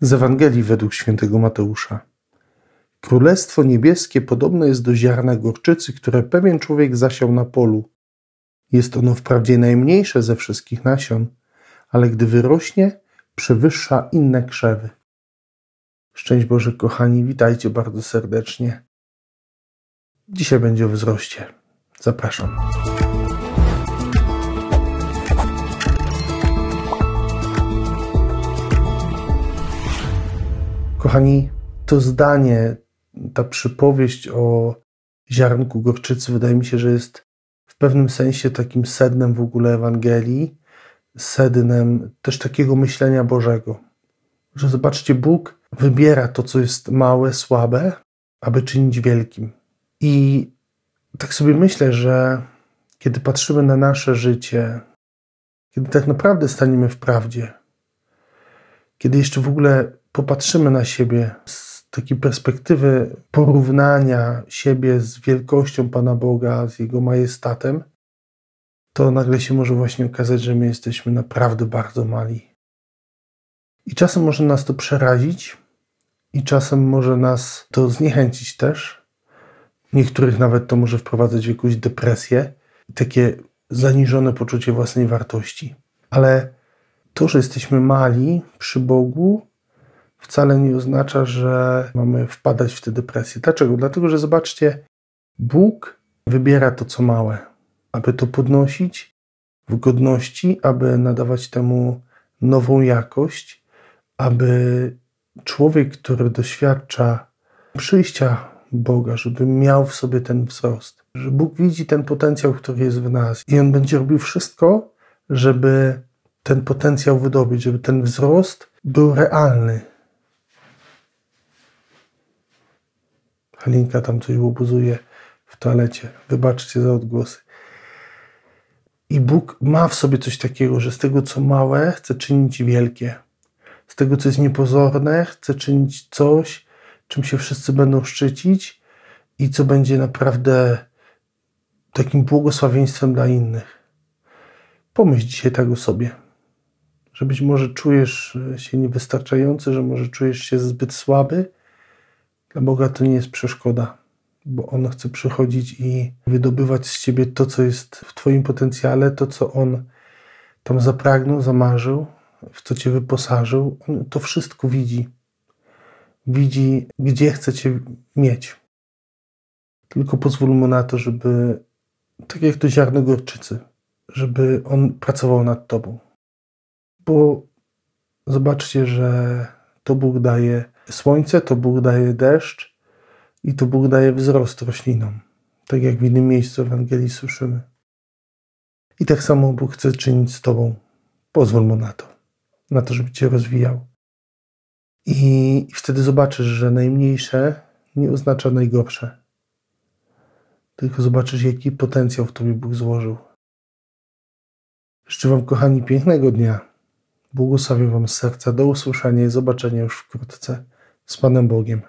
Z Ewangelii według świętego Mateusza. Królestwo niebieskie podobne jest do ziarna gorczycy, które pewien człowiek zasiał na polu. Jest ono wprawdzie najmniejsze ze wszystkich nasion, ale gdy wyrośnie, przewyższa inne krzewy. Szczęść Boże, kochani, witajcie bardzo serdecznie. Dzisiaj będzie o wzroście. Zapraszam. Kochani, to zdanie, ta przypowieść o ziarnku gorczycy, wydaje mi się, że jest w pewnym sensie takim sednem w ogóle Ewangelii, sednem też takiego myślenia Bożego. Że zobaczcie, Bóg wybiera to, co jest małe, słabe, aby czynić wielkim. I tak sobie myślę, że kiedy patrzymy na nasze życie, kiedy tak naprawdę staniemy w prawdzie, kiedy jeszcze w ogóle popatrzymy na siebie z takiej perspektywy porównania siebie z wielkością Pana Boga, z Jego majestatem, to nagle się może właśnie okazać, że my jesteśmy naprawdę bardzo mali. I czasem może nas to przerazić, i czasem może nas to zniechęcić też. Niektórych nawet to może wprowadzać w jakąś depresję, takie zaniżone poczucie własnej wartości. Ale to, że jesteśmy mali przy Bogu, wcale nie oznacza, że mamy wpadać w tę depresję. Dlaczego? Dlatego, że zobaczcie, Bóg wybiera to, co małe, aby to podnosić w godności, aby nadawać temu nową jakość, aby człowiek, który doświadcza przyjścia Boga, żeby miał w sobie ten wzrost, że Bóg widzi ten potencjał, który jest w nas i On będzie robił wszystko, żeby ten potencjał wydobyć, żeby ten wzrost był realny, Halinka tam coś łobuzuje w toalecie. Wybaczcie za odgłosy. I Bóg ma w sobie coś takiego, że z tego, co małe, chce czynić wielkie. Z tego, co jest niepozorne, chce czynić coś, czym się wszyscy będą szczycić i co będzie naprawdę takim błogosławieństwem dla innych. Pomyśl dzisiaj tak o sobie, że być może czujesz się niewystarczający, że może czujesz się zbyt słaby, dla Boga to nie jest przeszkoda, bo On chce przychodzić i wydobywać z ciebie to, co jest w Twoim potencjale, to, co On tam zapragnął, zamarzył, w co Cię wyposażył. On to wszystko widzi. Widzi, gdzie chce Cię mieć. Tylko pozwól Mu na to, żeby, tak jak to ziarno gorczycy, żeby On pracował nad Tobą. Bo zobaczcie, że to Bóg daje słońce, to Bóg daje deszcz i to Bóg daje wzrost roślinom. Tak jak w innym miejscu Ewangelii słyszymy. I tak samo Bóg chce czynić z Tobą. Pozwól Mu na to, na to, żeby Cię rozwijał. I wtedy zobaczysz, że najmniejsze nie oznacza najgorsze. Tylko zobaczysz, jaki potencjał w Tobie Bóg złożył. Życzę Wam, kochani, pięknego dnia. Błogosławię Wam serca. Do usłyszenia i zobaczenia już wkrótce z Panem Bogiem.